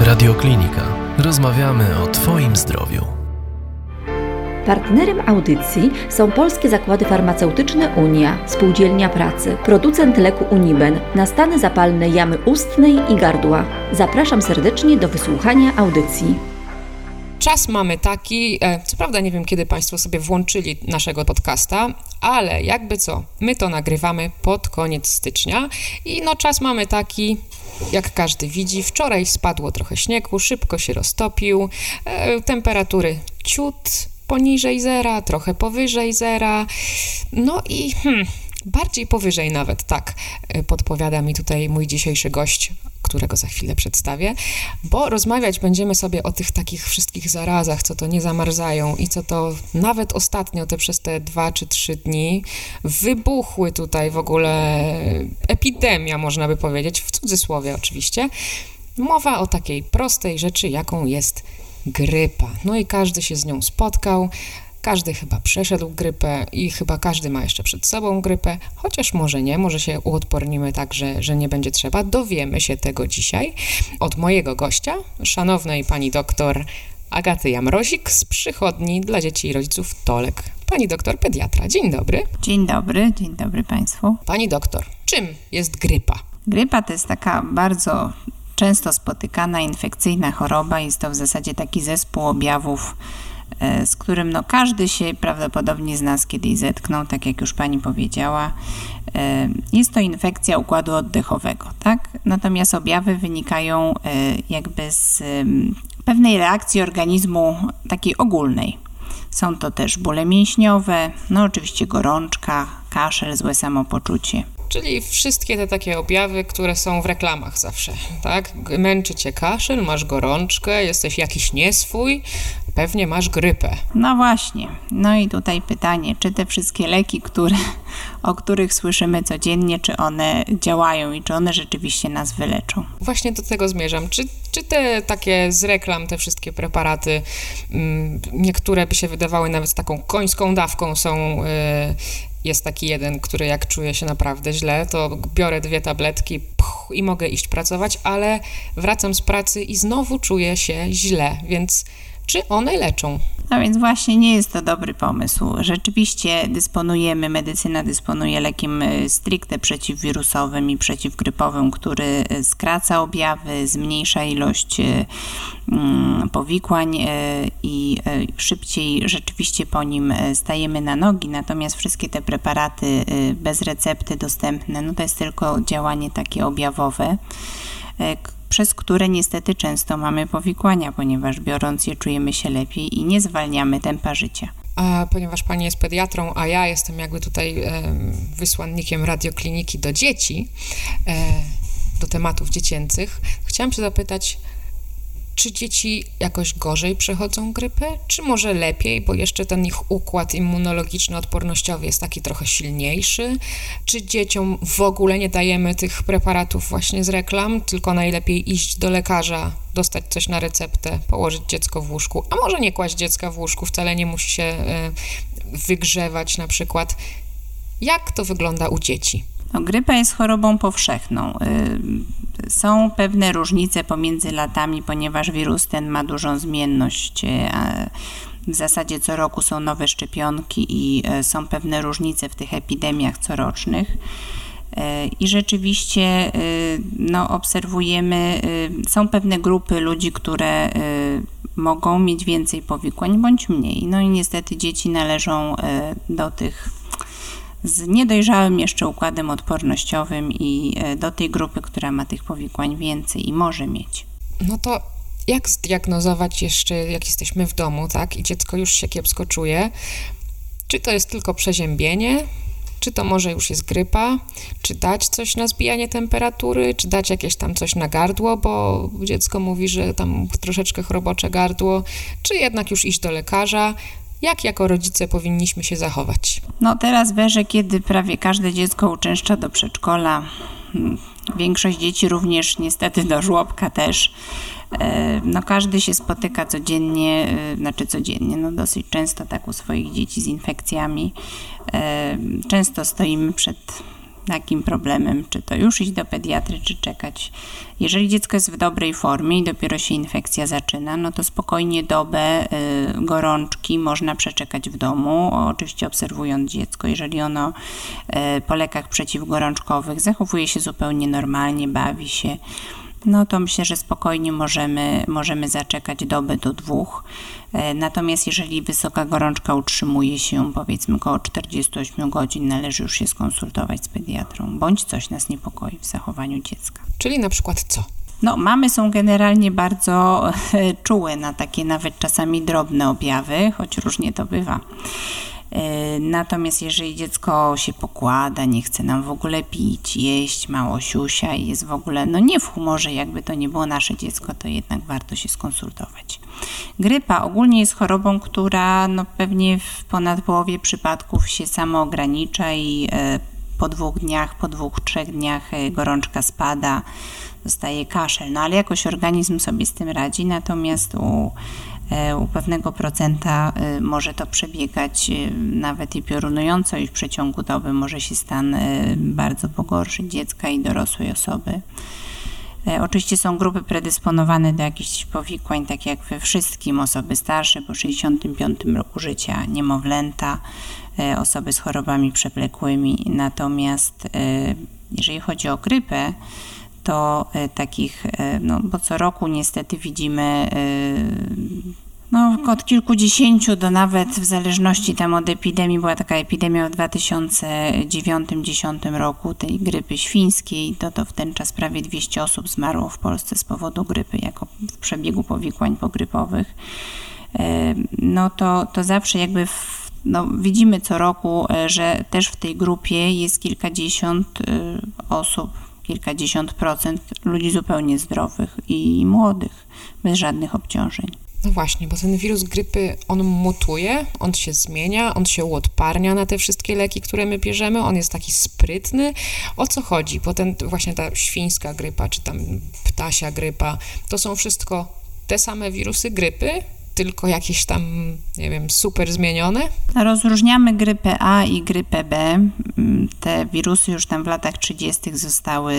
Radioklinika. Rozmawiamy o Twoim zdrowiu. Partnerem audycji są polskie zakłady farmaceutyczne Unia, Spółdzielnia Pracy, producent leku Uniben na stany zapalne jamy ustnej i gardła. Zapraszam serdecznie do wysłuchania audycji. Czas mamy taki, e, co prawda nie wiem, kiedy Państwo sobie włączyli naszego podcasta, ale jakby co, my to nagrywamy pod koniec stycznia i no czas mamy taki, jak każdy widzi, wczoraj spadło trochę śniegu, szybko się roztopił, e, temperatury ciut poniżej zera, trochę powyżej zera, no i hmm, bardziej powyżej nawet, tak e, podpowiada mi tutaj mój dzisiejszy gość, którego za chwilę przedstawię, bo rozmawiać będziemy sobie o tych takich wszystkich zarazach, co to nie zamarzają i co to nawet ostatnio, te przez te dwa czy trzy dni, wybuchły tutaj w ogóle epidemia, można by powiedzieć, w cudzysłowie oczywiście. Mowa o takiej prostej rzeczy, jaką jest grypa. No i każdy się z nią spotkał. Każdy chyba przeszedł grypę i chyba każdy ma jeszcze przed sobą grypę, chociaż może nie, może się uodpornimy tak, że, że nie będzie trzeba. Dowiemy się tego dzisiaj od mojego gościa, szanownej pani doktor Agaty Jamrozik z przychodni dla dzieci i rodziców Tolek. Pani doktor pediatra. Dzień dobry. Dzień dobry, dzień dobry Państwu. Pani doktor, czym jest grypa? Grypa to jest taka bardzo często spotykana infekcyjna choroba. Jest to w zasadzie taki zespół objawów z którym no, każdy się prawdopodobnie z nas kiedyś zetknął, tak jak już pani powiedziała. E, jest to infekcja układu oddechowego, tak? Natomiast objawy wynikają e, jakby z pewnej reakcji organizmu takiej ogólnej. Są to też bóle mięśniowe, no oczywiście gorączka, kaszel, złe samopoczucie. Czyli wszystkie te takie objawy, które są w reklamach zawsze, tak? Męczy cię kaszel, masz gorączkę, jesteś jakiś nieswój, pewnie masz grypę. No właśnie. No i tutaj pytanie, czy te wszystkie leki, które, o których słyszymy codziennie, czy one działają i czy one rzeczywiście nas wyleczą? Właśnie do tego zmierzam. Czy, czy te takie z reklam, te wszystkie preparaty, mm, niektóre by się wydawały nawet taką końską dawką, są y, jest taki jeden, który jak czuję się naprawdę źle, to biorę dwie tabletki puch, i mogę iść pracować, ale wracam z pracy i znowu czuję się źle, więc czy one leczą? No więc właśnie nie jest to dobry pomysł. Rzeczywiście dysponujemy, medycyna dysponuje lekiem e, stricte przeciwwirusowym i przeciwgrypowym, który e, skraca objawy, zmniejsza ilość e, mm, powikłań i szybciej rzeczywiście po nim stajemy na nogi. Natomiast wszystkie te preparaty bez recepty dostępne, no to jest tylko działanie takie objawowe przez które niestety często mamy powikłania, ponieważ biorąc je czujemy się lepiej i nie zwalniamy tempa życia. A ponieważ pani jest pediatrą, a ja jestem jakby tutaj e, wysłannikiem radiokliniki do dzieci, e, do tematów dziecięcych, chciałam się zapytać, czy dzieci jakoś gorzej przechodzą grypę, czy może lepiej, bo jeszcze ten ich układ immunologiczny, odpornościowy jest taki trochę silniejszy? Czy dzieciom w ogóle nie dajemy tych preparatów właśnie z reklam, tylko najlepiej iść do lekarza, dostać coś na receptę, położyć dziecko w łóżku, a może nie kłaść dziecka w łóżku, wcale nie musi się e, wygrzewać na przykład. Jak to wygląda u dzieci? No, grypa jest chorobą powszechną. Y, są pewne różnice pomiędzy latami, ponieważ wirus ten ma dużą zmienność. Y, w zasadzie co roku są nowe szczepionki i y, są pewne różnice w tych epidemiach corocznych. I rzeczywiście no, obserwujemy, są pewne grupy ludzi, które mogą mieć więcej powikłań bądź mniej. No i niestety dzieci należą do tych z niedojrzałym jeszcze układem odpornościowym i e, do tej grupy, która ma tych powikłań więcej i może mieć. No to jak zdiagnozować jeszcze, jak jesteśmy w domu, tak, i dziecko już się kiepsko czuje? Czy to jest tylko przeziębienie? Czy to może już jest grypa? Czy dać coś na zbijanie temperatury? Czy dać jakieś tam coś na gardło, bo dziecko mówi, że tam troszeczkę chrobocze gardło? Czy jednak już iść do lekarza? Jak jako rodzice powinniśmy się zachować? No teraz w kiedy prawie każde dziecko uczęszcza do przedszkola, hmm, większość dzieci również niestety do żłobka też, e, no każdy się spotyka codziennie, e, znaczy codziennie, no dosyć często tak u swoich dzieci z infekcjami. Często stoimy przed takim problemem, czy to już iść do pediatry, czy czekać. Jeżeli dziecko jest w dobrej formie i dopiero się infekcja zaczyna, no to spokojnie dobę y, gorączki można przeczekać w domu, oczywiście obserwując dziecko. Jeżeli ono y, po lekach przeciwgorączkowych zachowuje się zupełnie normalnie, bawi się, no to myślę, że spokojnie możemy, możemy zaczekać dobę do dwóch. E, natomiast jeżeli wysoka gorączka utrzymuje się powiedzmy około 48 godzin, należy już się skonsultować z pediatrą, bądź coś nas niepokoi w zachowaniu dziecka. Czyli na przykład co? No, mamy są generalnie bardzo e, czułe na takie nawet czasami drobne objawy, choć różnie to bywa. E, natomiast jeżeli dziecko się pokłada, nie chce nam w ogóle pić, jeść, mało siusia i jest w ogóle no nie w humorze, jakby to nie było nasze dziecko, to jednak warto się skonsultować. Grypa ogólnie jest chorobą, która no pewnie w ponad połowie przypadków się samo ogranicza i e, po dwóch dniach, po dwóch, trzech dniach e, gorączka spada, zostaje kaszel, no ale jakoś organizm sobie z tym radzi, natomiast u u pewnego procenta e, może to przebiegać e, nawet i piorunująco i w przeciągu doby może się stan bardzo pogorszyć dziecka i dorosłej osoby. Oczywiście są grupy predysponowane do jakichś powikłań, tak jak we wszystkim, osoby starsze po 65 roku życia, niemowlęta, osoby z chorobami przewlekłymi. Natomiast jeżeli chodzi o grypę, to takich, no bo co roku niestety widzimy no, od kilkudziesięciu do nawet w zależności tam od epidemii, była taka epidemia w 2009-2010 roku tej grypy świńskiej, to, to w ten czas prawie 200 osób zmarło w Polsce z powodu grypy, jako w przebiegu powikłań pogrypowych. E, no to, to zawsze jakby w, no, widzimy co roku, e, że też w tej grupie jest kilkadziesiąt e, osób, kilkadziesiąt procent ludzi zupełnie zdrowych i młodych, bez żadnych obciążeń. No właśnie, bo ten wirus grypy, on mutuje, on się zmienia, on się uodparnia na te wszystkie leki, które my bierzemy, on jest taki sprytny. O co chodzi? Bo ten, właśnie ta świńska grypa, czy tam ptasia grypa, to są wszystko te same wirusy grypy, tylko jakieś tam, nie wiem, super zmienione? Rozróżniamy grypę A i grypę B. Te wirusy już tam w latach 30. zostały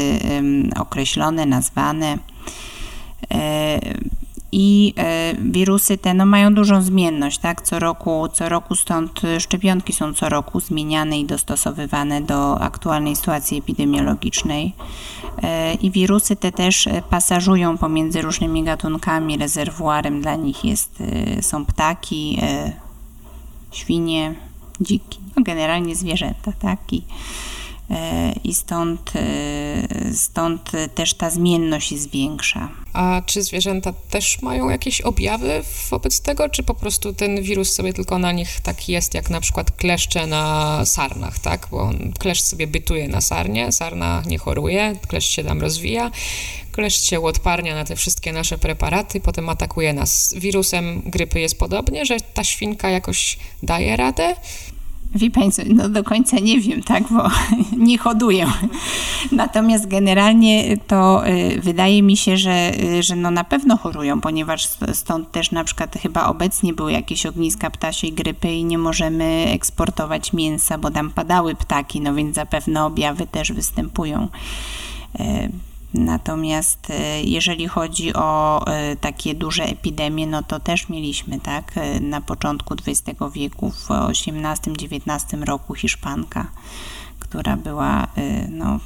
określone, nazwane. E, i e, wirusy te no, mają dużą zmienność, tak? Co roku, co roku stąd szczepionki są co roku zmieniane i dostosowywane do aktualnej sytuacji epidemiologicznej. E, I wirusy te też pasażują pomiędzy różnymi gatunkami. Rezerwuarem dla nich jest, e, są ptaki, świnie, dziki, no generalnie zwierzęta, tak? I, E, i stąd, e, stąd też ta zmienność jest większa. A czy zwierzęta też mają jakieś objawy wobec tego, czy po prostu ten wirus sobie tylko na nich tak jest, jak na przykład kleszcze na sarnach, tak? Bo kleszcz sobie bytuje na sarnie, sarna nie choruje, kleszcz się tam rozwija, kleszcz się odparnia na te wszystkie nasze preparaty, potem atakuje nas. Wirusem grypy jest podobnie, że ta świnka jakoś daje radę? Wie Pani no do końca nie wiem, tak, bo nie hoduję. Natomiast generalnie to y, wydaje mi się, że, y, że no na pewno chorują, ponieważ stąd też na przykład chyba obecnie były jakieś ogniska ptasiej grypy i nie możemy eksportować mięsa, bo tam padały ptaki, no więc zapewne objawy też występują. Y, Natomiast e, jeżeli chodzi o e, takie duże epidemie, no to też mieliśmy, tak, e, na początku XX wieku, w XVIII-XIX roku Hiszpanka, która była, no,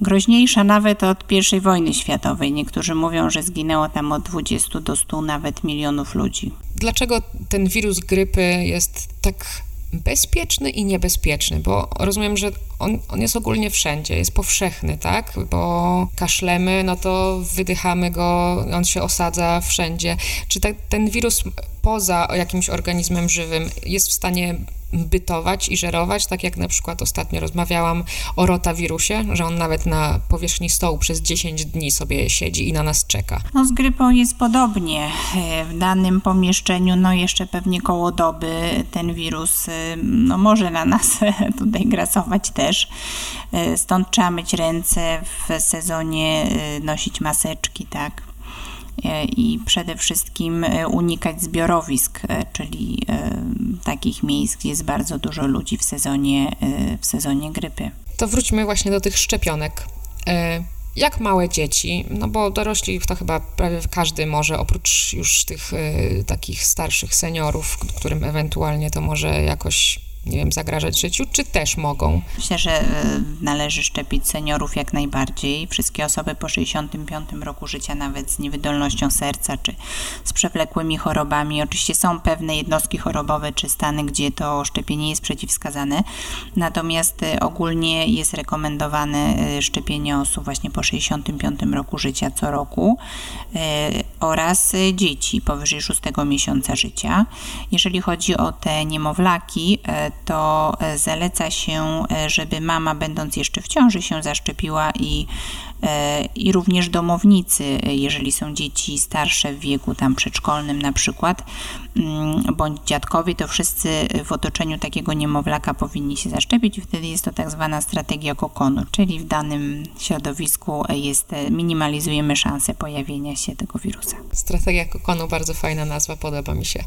groźniejsza nawet od I wojny światowej. Niektórzy mówią, że zginęło tam od 20 do 100 nawet milionów ludzi. Dlaczego ten wirus grypy jest tak bezpieczny i niebezpieczny, bo rozumiem, że on, on jest ogólnie wszędzie, jest powszechny, tak? Bo kaszlemy, no to wydychamy go, on się osadza wszędzie. Czy te, ten wirus poza jakimś organizmem żywym jest w stanie bytować i żerować, tak jak na przykład ostatnio rozmawiałam o rotawirusie, że on nawet na powierzchni stołu przez 10 dni sobie siedzi i na nas czeka. No z grypą jest podobnie. E, w danym pomieszczeniu, no jeszcze pewnie koło doby ten wirus e, no może na nas tutaj grasować też. E, stąd trzeba myć ręce w sezonie, nosić maseczki, tak. i przede wszystkim unikać zbiorowisk, czyli takich miejsc, gdzie jest bardzo dużo ludzi w sezonie, w sezonie grypy. To wróćmy właśnie do tych szczepionek jak małe dzieci, no bo dorośli to chyba prawie każdy może, oprócz już tych y, takich starszych seniorów, którym ewentualnie to może jakoś nie wiem, zagrażać życiu, czy też mogą? Myślę, że e, należy szczepić seniorów jak najbardziej. Wszystkie osoby po 65 roku życia, nawet z niewydolnością serca, czy z przewlekłymi chorobami. Oczywiście są pewne jednostki chorobowe, czy stany, gdzie to szczepienie jest przeciwwskazane. Natomiast e, ogólnie jest rekomendowane e, szczepienie osób właśnie po 65 roku życia co roku oraz dzieci powyżej 6 miesiąca życia. Jeżeli chodzi o te niemowlaki, to e, zaleca się, żeby mama, będąc jeszcze w ciąży, się zaszczepiła i, i również domownicy, jeżeli są dzieci starsze w wieku tam przedszkolnym na przykład, mm, bądź dziadkowie, to wszyscy w otoczeniu takiego niemowlaka powinni się zaszczepić. Wtedy jest to tak zwana strategia kokonu, czyli w danym środowisku jest, minimalizujemy szanse pojawienia się tego wirusa. Strategia kokonu, bardzo fajna nazwa, podoba mi się.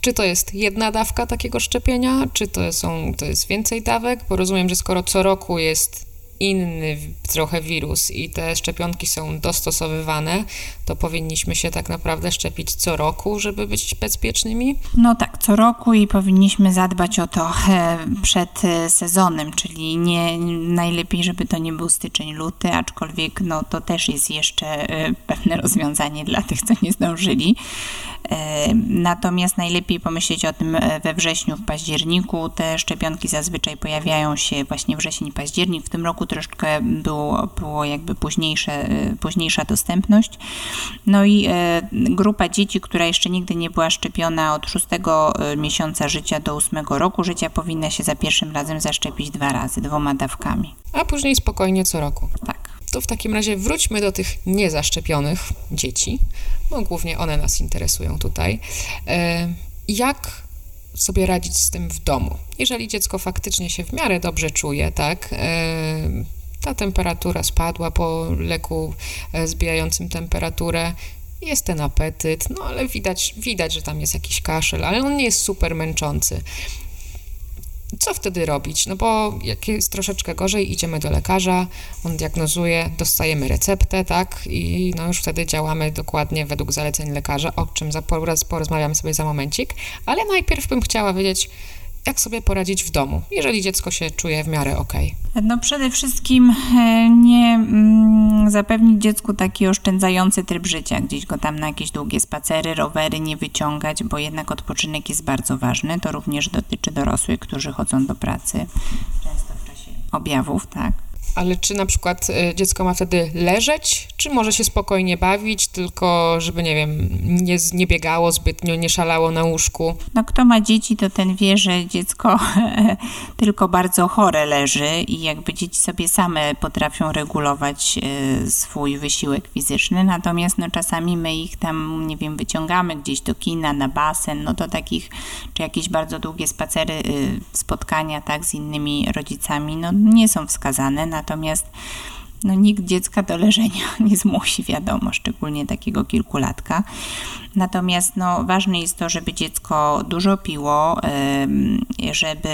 Czy to jest jedna dawka takiego szczepienia, czy to, są, to jest więcej dawek? Bo rozumiem, że skoro co roku jest inny trochę wirus i te szczepionki są dostosowywane, to powinniśmy się tak naprawdę szczepić co roku, żeby być bezpiecznymi? No tak, co roku i powinniśmy zadbać o to e, przed e, sezonem, czyli nie najlepiej, żeby to nie był styczeń, luty, aczkolwiek no to też jest jeszcze e, pewne rozwiązanie dla tych, co nie zdążyli. Natomiast najlepiej pomyśleć o tym we wrześniu, w październiku. Te szczepionki zazwyczaj pojawiają się właśnie wrzesień, październik. W tym roku troszeczkę było, było jakby późniejsze, późniejsza dostępność. No i grupa dzieci, która jeszcze nigdy nie była szczepiona od 6 miesiąca życia do 8 roku życia, powinna się za pierwszym razem zaszczepić dwa razy, dwoma dawkami. A później spokojnie co roku. Tak. To w takim razie wróćmy do tych niezaszczepionych dzieci, bo głównie one nas interesują tutaj. E, jak sobie radzić z tym w domu? Jeżeli dziecko faktycznie się w miarę dobrze czuje, tak? Ta temperatura spadła po leku e, zbijającym temperaturę, jest ten apetyt, no ale widać, widać, że tam jest jakiś kaszel, ale on nie jest super męczący co wtedy robić? No bo jak jest troszeczkę gorzej, idziemy do lekarza, on diagnozuje, dostajemy receptę, tak? I no już wtedy działamy dokładnie według zaleceń lekarza, o czym za, porozmawiamy sobie za momencik, ale najpierw bym chciała wiedzieć, jak sobie poradzić w domu, jeżeli dziecko się czuje w miarę ok? No przede wszystkim e, nie mm, zapewnić dziecku taki oszczędzający tryb życia, gdzieś go tam na jakieś długie spacery, rowery nie wyciągać, bo jednak odpoczynek jest bardzo ważny. To również dotyczy dorosłych, którzy chodzą do pracy często w czasie objawów, tak. Ale czy na przykład e, dziecko ma wtedy leżeć, czy może się spokojnie bawić, tylko żeby, nie wiem, nie, nie biegało zbytnio, nie szalało na łóżku? No kto ma dzieci, to ten wie, że dziecko tylko bardzo chore leży i jakby dzieci sobie same potrafią regulować e, swój wysiłek fizyczny, natomiast no czasami my ich tam, nie wiem, wyciągamy gdzieś do kina, na basen, no to takich, czy jakieś bardzo długie spacery, y, spotkania, tak, z innymi rodzicami, no nie są wskazane, natomiast no, nikt dziecka do leżenia nie zmusi, wiadomo, szczególnie takiego kilkulatka. Natomiast no, ważne jest to, żeby dziecko dużo piło, żeby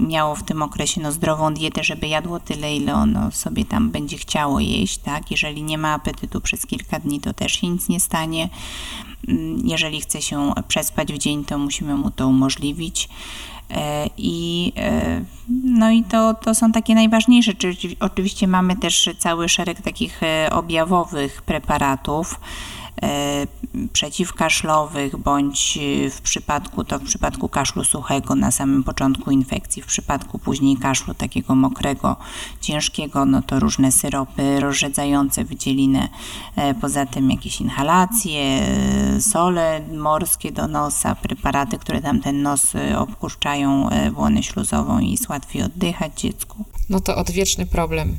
miało w tym okresie no, zdrową dietę, żeby jadło tyle, ile ono sobie tam będzie chciało jeść. Tak? Jeżeli nie ma apetytu przez kilka dni, to też się nic nie stanie. Jeżeli chce się przespać w dzień, to musimy mu to umożliwić. E, I, e, no i to, to są takie najważniejsze. Oczywiście mamy też cały szereg takich e, objawowych preparatów przeciwkaszlowych, bądź w przypadku, to w przypadku kaszlu suchego na samym początku infekcji, w przypadku później kaszlu takiego mokrego, ciężkiego, no to różne syropy rozrzedzające wydzielinę, e, poza tym jakieś inhalacje, sole morskie do nosa, preparaty, które tam ten nos e, obkurczają błonę śluzową i jest łatwiej oddychać dziecku. No to odwieczny problem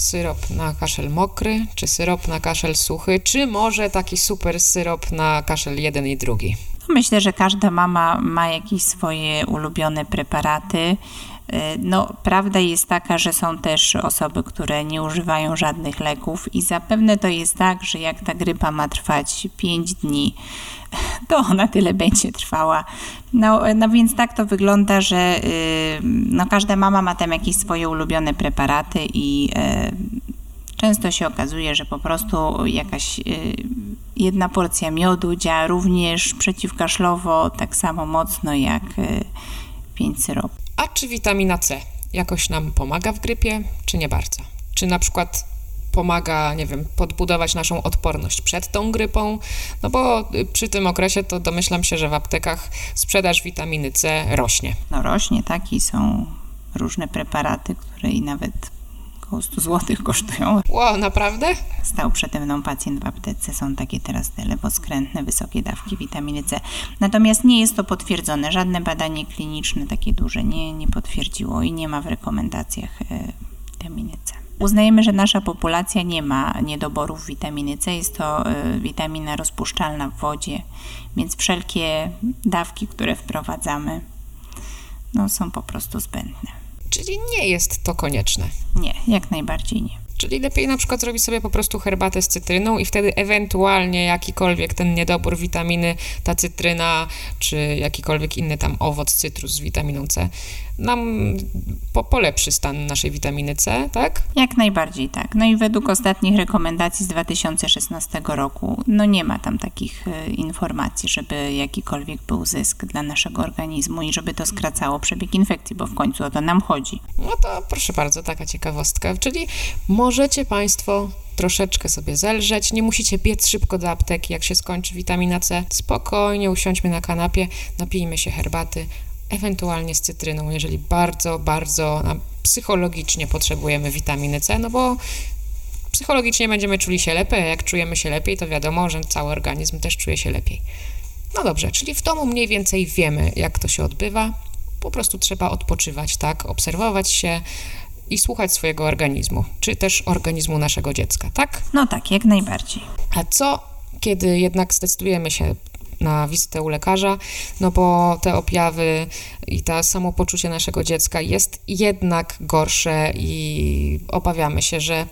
syrop na kaszel mokry, czy syrop na kaszel suchy, czy może taki super syrop na kaszel jeden i drugi? Myślę, że każda mama ma jakieś swoje ulubione preparaty. No, prawda jest taka, że są też osoby, które nie używają żadnych leków, i zapewne to jest tak, że jak ta grypa ma trwać 5 dni, to ona tyle będzie trwała. No, no więc tak to wygląda, że y, no, każda mama ma tam jakieś swoje ulubione preparaty i y, często się okazuje, że po prostu jakaś y, jedna porcja miodu działa również przeciwkaszlowo tak samo mocno jak pięć syropów. A czy witamina C jakoś nam pomaga w grypie, czy nie bardzo? Czy na przykład pomaga, nie wiem, podbudować naszą odporność przed tą grypą, no bo przy tym okresie to domyślam się, że w aptekach sprzedaż witaminy C rośnie. No rośnie, tak, i są różne preparaty, które i nawet około 100 zł kosztują. Wow, naprawdę? Stał przede mną pacjent w aptece, są takie teraz te lewoskrętne, wysokie dawki witaminy C. Natomiast nie jest to potwierdzone, żadne badanie kliniczne takie duże nie, nie potwierdziło i nie ma w rekomendacjach e, witaminy C. Uznajemy, że nasza populacja nie ma niedoborów witaminy C. Jest to y, witamina rozpuszczalna w wodzie, więc wszelkie dawki, które wprowadzamy, no, są po prostu zbędne. Czyli nie jest to konieczne. Nie, jak najbardziej nie. Czyli lepiej na przykład zrobić sobie po prostu herbatę z cytryną i wtedy ewentualnie jakikolwiek ten niedobór witaminy, ta cytryna, czy jakikolwiek inny tam owoc, cytrus z witaminą C nam po, polepszy stan naszej witaminy C, tak? Jak najbardziej tak. No i według ostatnich rekomendacji z 2016 roku, no nie ma tam takich e, informacji, żeby jakikolwiek był zysk dla naszego organizmu i żeby to skracało przebieg infekcji, bo w końcu o to nam chodzi. No to proszę bardzo, taka ciekawostka. Czyli możecie Państwo troszeczkę sobie zelżeć. Nie musicie biec szybko do apteki, jak się skończy witamina C. Spokojnie usiądźmy na kanapie, napijmy się herbaty, ewentualnie z cytryną, jeżeli bardzo, bardzo psychologicznie potrzebujemy witaminy C, no bo psychologicznie będziemy czuli się lepiej, a jak czujemy się lepiej, to wiadomo, że cały organizm też czuje się lepiej. No dobrze, czyli w domu mniej więcej wiemy, jak to się odbywa. Po prostu trzeba odpoczywać, tak? Obserwować się i słuchać swojego organizmu, czy też organizmu naszego dziecka, tak? No tak, jak najbardziej. A co, kiedy jednak zdecydujemy się na wizytę u lekarza, no bo te objawy i to samopoczucie naszego dziecka jest jednak gorsze i obawiamy się, że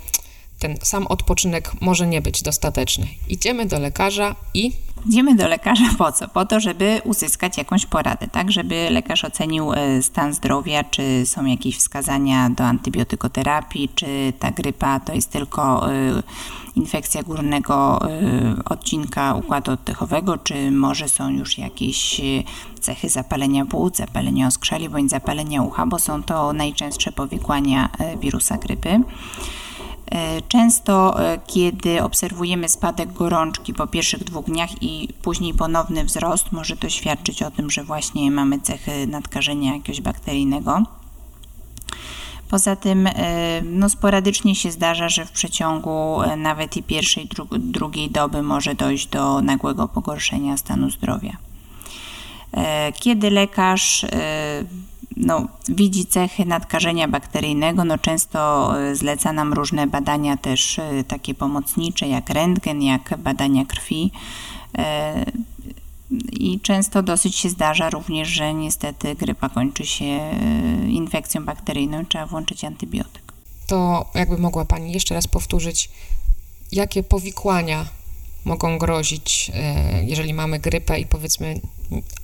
ten sam odpoczynek może nie być dostateczny. Idziemy do lekarza i Idziemy do lekarza po co? Po to, żeby uzyskać jakąś poradę, tak? Żeby lekarz ocenił e, stan zdrowia, czy są jakieś wskazania do antybiotykoterapii, czy ta grypa to jest tylko e, infekcja górnego e, odcinka układu oddechowego, czy może są już jakieś cechy zapalenia płuc, zapalenia oskrzeli bądź zapalenia ucha, bo są to najczęstsze powikłania wirusa grypy. E, często, e, kiedy obserwujemy spadek gorączki po pierwszych dwóch dniach i później ponowny wzrost, może to świadczyć o tym, że właśnie mamy cechy nadkażenia jakiegoś bakteryjnego. Poza tym, e, no, sporadycznie się zdarza, że w przeciągu nawet i pierwszej, drugiej doby może dojść do nagłego pogorszenia stanu zdrowia. Kiedy lekarz no, widzi cechy nadkażenia bakteryjnego, no często e, zleca nam różne badania też e, takie pomocnicze, jak rentgen, jak badania krwi. E, I często dosyć się zdarza również, że niestety grypa kończy się infekcją bakteryjną i trzeba włączyć antybiotyk. To jakby mogła Pani jeszcze raz powtórzyć, jakie powikłania mogą grozić, jeżeli mamy grypę i powiedzmy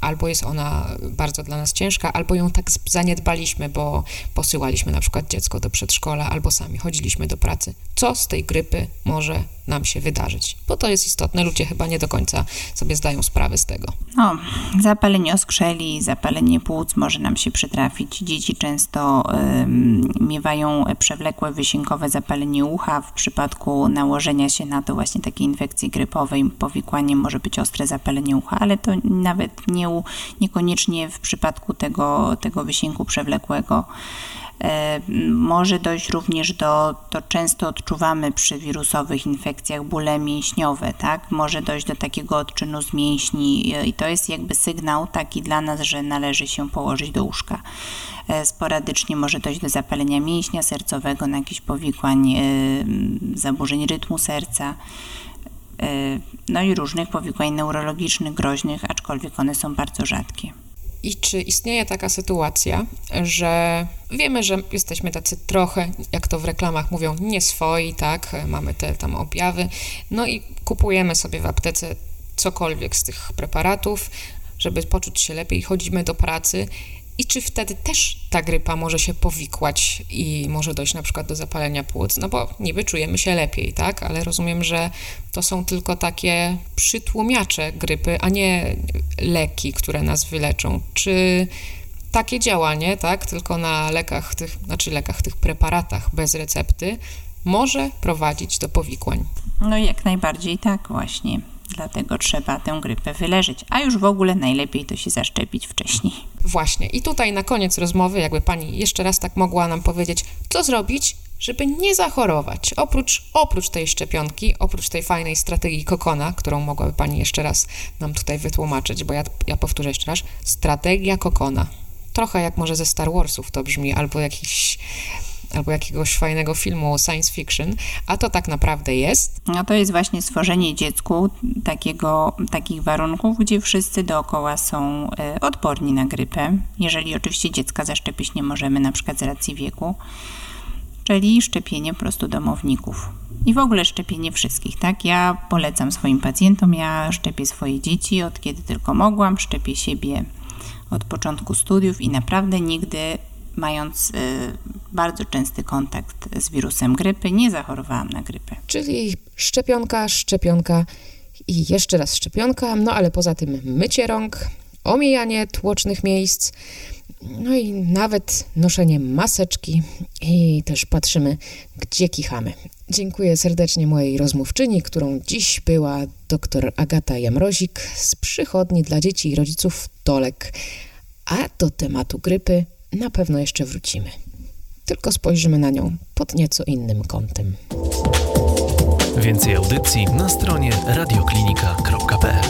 albo jest ona bardzo dla nas ciężka, albo ją tak zaniedbaliśmy, bo posyłaliśmy na przykład dziecko do przedszkola, albo sami chodziliśmy do pracy. Co z tej grypy może nam się wydarzyć? Bo to jest istotne, ludzie chyba nie do końca sobie zdają sprawę z tego. No, zapalenie oskrzeli, zapalenie płuc może nam się przytrafić. Dzieci często um, miewają przewlekłe wysiękowe zapalenie ucha. W przypadku nałożenia się na to właśnie takiej infekcji grypowej powikłaniem może być ostre zapalenie ucha, ale to nawet nie, niekoniecznie w przypadku tego, tego wysięku przewlekłego. E, może dojść również do, to często odczuwamy przy wirusowych infekcjach, bóle mięśniowe, tak? Może dojść do takiego odczynu z mięśni i to jest jakby sygnał taki dla nas, że należy się położyć do łóżka. E, sporadycznie może dojść do zapalenia mięśnia sercowego, na jakichś powikłań, e, zaburzeń rytmu serca. No i różnych powikłań neurologicznych, groźnych, aczkolwiek one są bardzo rzadkie. I czy istnieje taka sytuacja, że wiemy, że jesteśmy tacy trochę, jak to w reklamach mówią, nieswoi, tak? Mamy te tam objawy, no i kupujemy sobie w aptece cokolwiek z tych preparatów, żeby poczuć się lepiej, chodzimy do pracy i czy wtedy też ta grypa może się powikłać i może dojść na przykład do zapalenia płuc? No bo niby czujemy się lepiej, tak? Ale rozumiem, że to są tylko takie przytłumiacze grypy, a nie leki, które nas wyleczą. Czy takie działanie, tak, tylko na lekach tych, znaczy lekach, tych preparatach bez recepty, może prowadzić do powikłań? No jak najbardziej tak właśnie. Dlatego trzeba tę grypę wyleżyć, a już w ogóle najlepiej to się zaszczepić wcześniej. Właśnie. I tutaj na koniec rozmowy, jakby pani jeszcze raz tak mogła nam powiedzieć, co zrobić, żeby nie zachorować. Oprócz, oprócz tej szczepionki, oprócz tej fajnej strategii kokona, którą mogłaby pani jeszcze raz nam tutaj wytłumaczyć, bo ja, ja powtórzę jeszcze raz, strategia kokona. Trochę jak może ze Star Warsów to brzmi, albo jakiś albo jakiegoś fajnego filmu science fiction, a to tak naprawdę jest. No to jest właśnie stworzenie dziecku takiego, takich warunków, gdzie wszyscy dookoła są e, odporni na grypę. Jeżeli oczywiście dziecka zaszczepić nie możemy, na przykład z racji wieku, czyli szczepienie po prostu domowników. I w ogóle szczepienie wszystkich, tak? Ja polecam swoim pacjentom, ja szczepię swoje dzieci od kiedy tylko mogłam, szczepię siebie od początku studiów i naprawdę nigdy mając y, bardzo częsty kontakt z wirusem grypy, nie zachorowałam na grypę. Czyli szczepionka, szczepionka i jeszcze raz szczepionka, no ale poza tym mycie rąk, omijanie tłocznych miejsc, no i nawet noszenie maseczki i też patrzymy, gdzie kichamy. Dziękuję serdecznie mojej rozmówczyni, którą dziś była dr Agata Jamrozik z przychodni dla dzieci i rodziców Tolek. A do tematu grypy na pewno jeszcze wrócimy. Tylko spojrzymy na nią pod nieco innym kątem. Więcej audycji na stronie radioklinika.pl